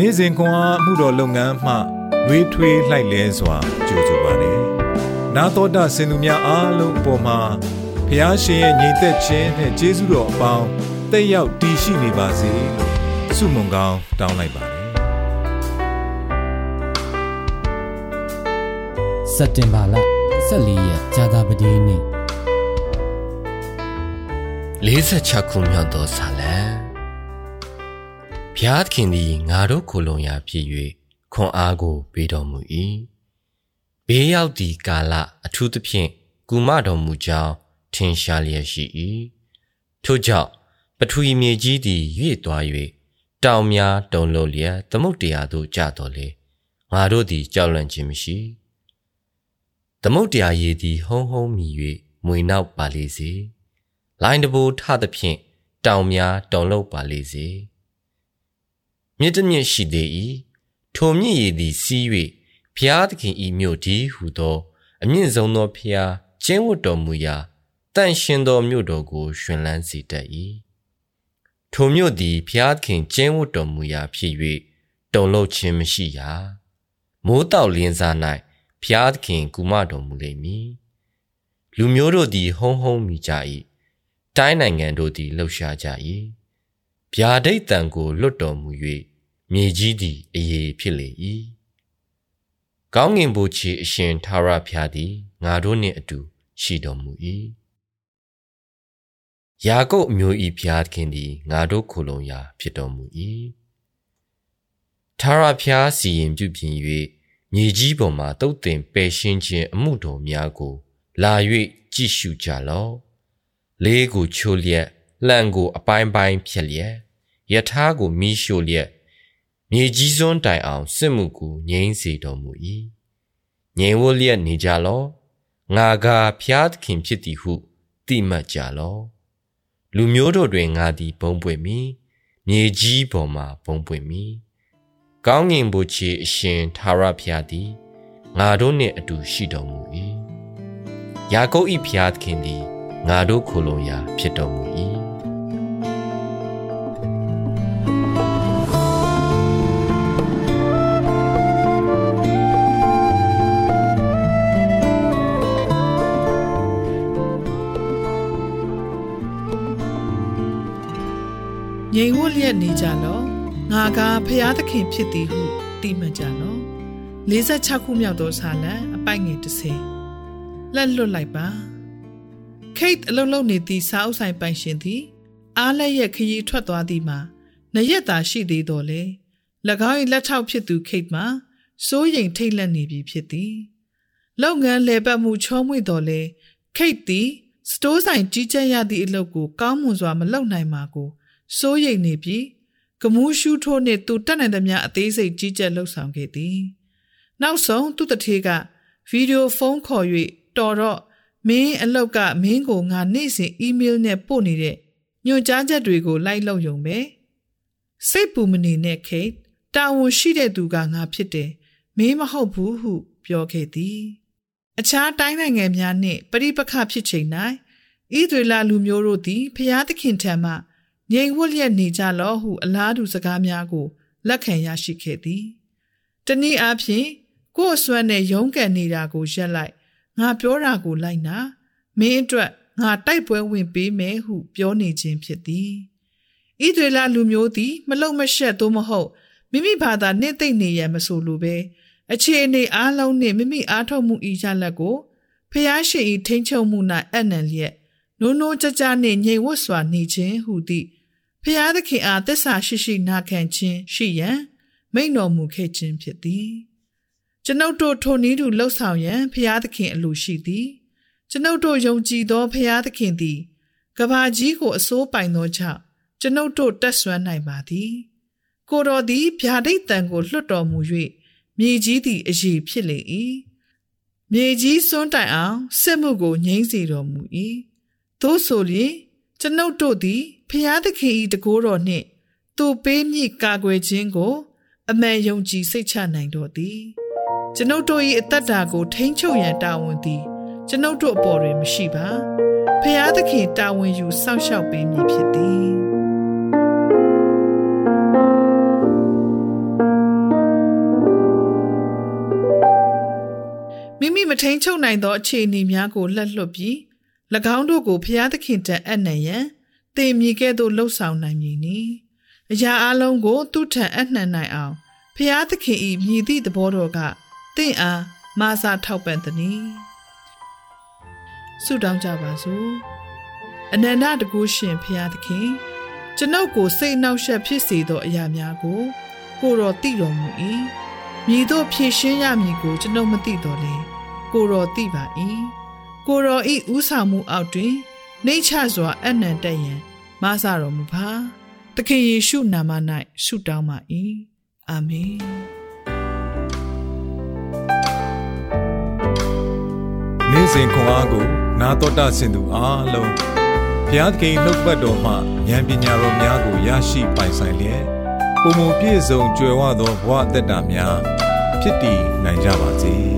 နေ့စဉ်ခွန်အားမှုတော်လုပ်ငန်းမှနှွေးထွေးလှိုက်လဲစွာကြိုဆိုပါတယ်။နာတော်တာစင်သူများအားလုံးအပေါ်မှာဖျားရှင်ရဲ့ညီသက်ခြင်းနဲ့ကျေးဇူးတော်အပေါင်းတက်ရောက်တည်ရှိနေပါစေလို့ဆုမွန်ကောင်းတောင်းလိုက်ပါတယ်။စက်တင်ဘာလ14ရက်ကြာသပတေးနေ့46ခုမြောက်သောဇာလံ ဘုရားသခင်သည်ငါတို့ကိုလုံရာဖြစ်၍ခွန်အားကိုပေးတော်မူ၏ဘေးရောက်သည့်ကာလအထူးသဖြင့်ကုမတော်မူကြောင်းထင်ရှားလျက်ရှိ၏ထို့ကြောင့်ပထဝီမြေကြီးသည်ရွေ့သွား၍တောင်များတုန်လှုပ်လျက်သမုတ်တရားသို့ကျတော်လေငါတို့သည်ကြောက်လန့်ခြင်းမရှိသမုတ်တရားရည်သည်ဟုံးဟုံးမြည်၍မွေနောက်ပါလေစေလိုင်းတဘူထသဖြင့်တောင်များတုန်လှုပ်ပါလေစေ မြစ်တမြင့်ရှိသေး၏ထိုမြင့်ရည်သည်စီး၍ဖျားသခင်ဤမြို့ဒီဟုသော အမြင့်ဆုံးသောဖျားကျင်းဝတ်တော်မူရာတန့်ရှင်သောမြို့တော်ကိုရှင်လန်းစေတတ်၏ထိုမြို့သည်ဖျားသခင်ကျင်းဝတ်တော်မူရာဖြစ်၍တုန်လှုပ်ခြင်းမရှိရာမိုးတောက်လင်းစား၌ဖျားသခင်ကူမတော်မူလိမ့်မည်လူမျိုးတို့သည် ဟုံးဟုံးမိကြ၏တိုင်းနိုင်ငံတို့သည်လှုပ်ရှားကြ၏ ဗျာဒိတ်တံကိုလွတ်တော်မူ၍မြေကြီးသည်အေးဖြစ်လေ၏ကောင်းငင်ဘုချီအရှင်သာရဖျားသည်ငါတို့နှင့်အတူရှိတော်မူ၏ယာကုပ်အမျိုး၏ဖျားခင်သည်ငါတို့ခိုလုံရာဖြစ်တော်မူ၏သာရဖျားစီရင်ပြုပြင်၍မြေကြီးပေါ်မှတုတ်တင်ပယ်ရှင်းခြင်းအမှုတော်များကို လာ၍ကြည့်ရှုကြလော့လေးကိုချိုးလျက် လှန်ကိုအပိုင်းပိုင်းဖြက်လျက်ယထာကိုမီးရှို့လျက်မြေကြီးစွန်းတိုင်အောင်စစ်မှုကိုငြိမ်းစေတော်မူ၏ငြိမ်ဝလျက်နေကြလောငါကဖျားသခင်ဖြစ်သည်ဟုတိမှတ်ကြလောလူမျိုးတို့တွင်ငါသည်ဘုံပွင့်မည်မြေကြီးပေါ်မှဘုံပွင့်မည်ကောင်းငင်ဘုချေအရှင်သာရဖျားသည်ငါတို့နှင့်အတူရှိတော်မူ၏ယာကုပ်၏ဖျားသခင်သည်ငါတို့ခိုလုံရာဖြစ်တော်မူ၏ ငြိမ်ဝတ်လျက်နေကြလောငါကဖျားသခင်ဖြစ်သည်ဟုတိမှတ်ကြလော46ခုမြောက်သောဆာလံအပိုက်ငယ်30လက်လွတ်လိုက်ပါခိတ်အလုံးလုံးနေသည့်စာအုပ်ဆိုင်ပိုင်ရှင်သည် အားလက်ရက်ခရီးထွက်သွားသည်မှာနရက်သာရှိသေးတော်လေ၎င်း၏လက်ထောက်ဖြစ်သူခိတ်မှာစိုးရိမ်ထိတ်လန့်နေပြီဖြစ်သည်လုပ်ငန်းလေပတ်မှုချောမွေ့တော်လေခိတ်သည်စတိုးဆိုင်ကြီးကြပ်ရသည့်အလုပ်ကိုကောင်းမွန်စွာမလုပ်နိုင်ပါကို စိုးရိမ်နေပြီးကမူးရှူးထိုးနှင့်သူတက်နိုင်သမျှအသေးစိတ်ကြီးကြပ်လှုပ်ဆောင်ခဲ့သည်နောက်ဆုံးသူ့တထေကဗီဒီယိုဖုန်းခေါ်၍တော်တော့မင်းအလောက်ကမင်းကိုငါနေ့စဉ်အီးမေးလ်နဲ့ပို့နေတဲ့ညွှန်ကြားချက်တွေကိုလိုက်လုပ်ရုံပဲစိတ်ပူမနေနဲ့ခိတ်တာဝန်ရှိတဲ့သူကငါဖြစ်တယ်မင်းမဟုတ်ဘူးဟု ပြောခဲ့သည် အခြားတိုင်းနိုင်ငံများနှင့်ပရိပခဖြစ်ချိန်၌ဣသရေလလူမျိုးတို့သည်ဖျားသခင်ထံမှ ငြိမ်ဝတ်လျက်နေကြလောဟုအလားတူစကားများကို လက်ခံရရှိခဲ့သည်တနည်းအားဖြင့်ကိုယ်အစွမ်းနဲ့ရုန်းကန်နေတာကိုရက်လိုက်ငါပြောတာကိုလိုက်နာမင်းအတွက်ငါတိုက်ပွဲဝင်ပေးမယ်ဟုပြောနေခြင်းဖြစ်သည်ဣဒရေလလူမျိုးသည်မလုံမရှက်သို့မဟုတ်မိမိဘာသာနှင့်သိမ့်နေရမဆိုလိုပဲအခြေအနေအားလုံးနှင့်မိမိအားထုတ်မှုဤရလက်ကိုဖျားရှိဤထိန်ချုံမှု၌အနံလျက်နိုးနိုးကြကြနှင့်ငြိမ်ဝတ်စွာနေခြင်းဟုသည့် ဖျားသခင်အားတစ္ဆာရှိရှိနာခံခြင်းရှိရန်မိန့်တော်မူခဲ့ခြင်းဖြစ်သည်ကျွန်ုပ်တို့ထိုနည်းတူလှုပ်ဆောင်ရန်ဖျားသခင်အလိုရှိသည်ကျွန်ုပ်တို့ယုံကြည်သောဖျားသခင်သည်ကဘာကြီးကိုအစိုးပိုင်သောကြောင့်ကျွန်ုပ်တို့တက်ဆွမ်းနိုင်ပါသည်ကိုတော်သည်ဗျာဒိတ်တံကိုလွတ်တော်မူ၍မြေကြီးသည်အည်ဖြစ်လေ၏မြေကြီးစွန်းတိုင်အောင်စစ်မှုကိုငြိမ့်စေတော်မူ၏သို့ဆိုလျှင် ကျွန်ုပ်တို့သည်ဖျားသခင်၏တကိုးတော်နှင့်သူပေးမည့်ကာကွယ်ခြင်းကို အမှန်ယုံကြည်စိတ်ချနိုင်တော်သည်ကျွန်ုပ်တို့၏အသက်တာကို ထိန်းချုပ်ရန်တာဝန်သည် ကျွန်ုပ်တို့အပေါ်တွင်မရှိပါဖျားသခင်တာဝန်ယူစောင့်ရှောက်ပေးမည်ဖြစ်သည်မိမိမထိန်ချုပ်နိုင်သောအခြေအနေများကိုလှက်လွတ်ပြီး င်းတို့ကိုဖျားသခင်တန်အပ်နှံရန်တင်မြည်ကဲ့သို့လှုပ်ဆောင်နိုင်မည်နီအရာအလုံးကိုသူ့ထံအနှံနိုင်အောင်ဖျားသခင်ဤမြည်သည့်သဘောတော်ကတင့်အားမဆာထောက်ပံ့သည်။ဆုတောင်းကြပါစို့။အနန္တတကုရှင်ဖျားသခင် ကျွန်ုပ်ကိုစိတ်နှောက်ယှက်ဖြစ်စေသောအရာများကို ကိုတော်သိတော်မူ၏။မြည်သောဖြည့်ရှင်းရမည်ကိုကျွန်ုပ်မသိတော်လေ။ကိုတော်သိပါ၏။ ကိုတော်ဤဥဆောင်မှုအောက်တွင်နှိမ့်ချစွာအနန္တယံမဆာတော်မူပါ။သခင်ယေရှုနာမ၌ဆုတောင်းပါ၏။အာမင်။နေ့စဉ်ခွန်အားကို နာတော်တာဆင်သူအားလုံးဘုရားသခင်နှုတ်ပတ်တော်မှဉာဏ်ပညာတော်များကိုရရှိပိုင်ဆိုင်လျက်ပုံပုံပြည့်စုံကြွယ်ဝသောဘဝအသက်တာများဖြစ်တည်နိုင်ကြပါစေ။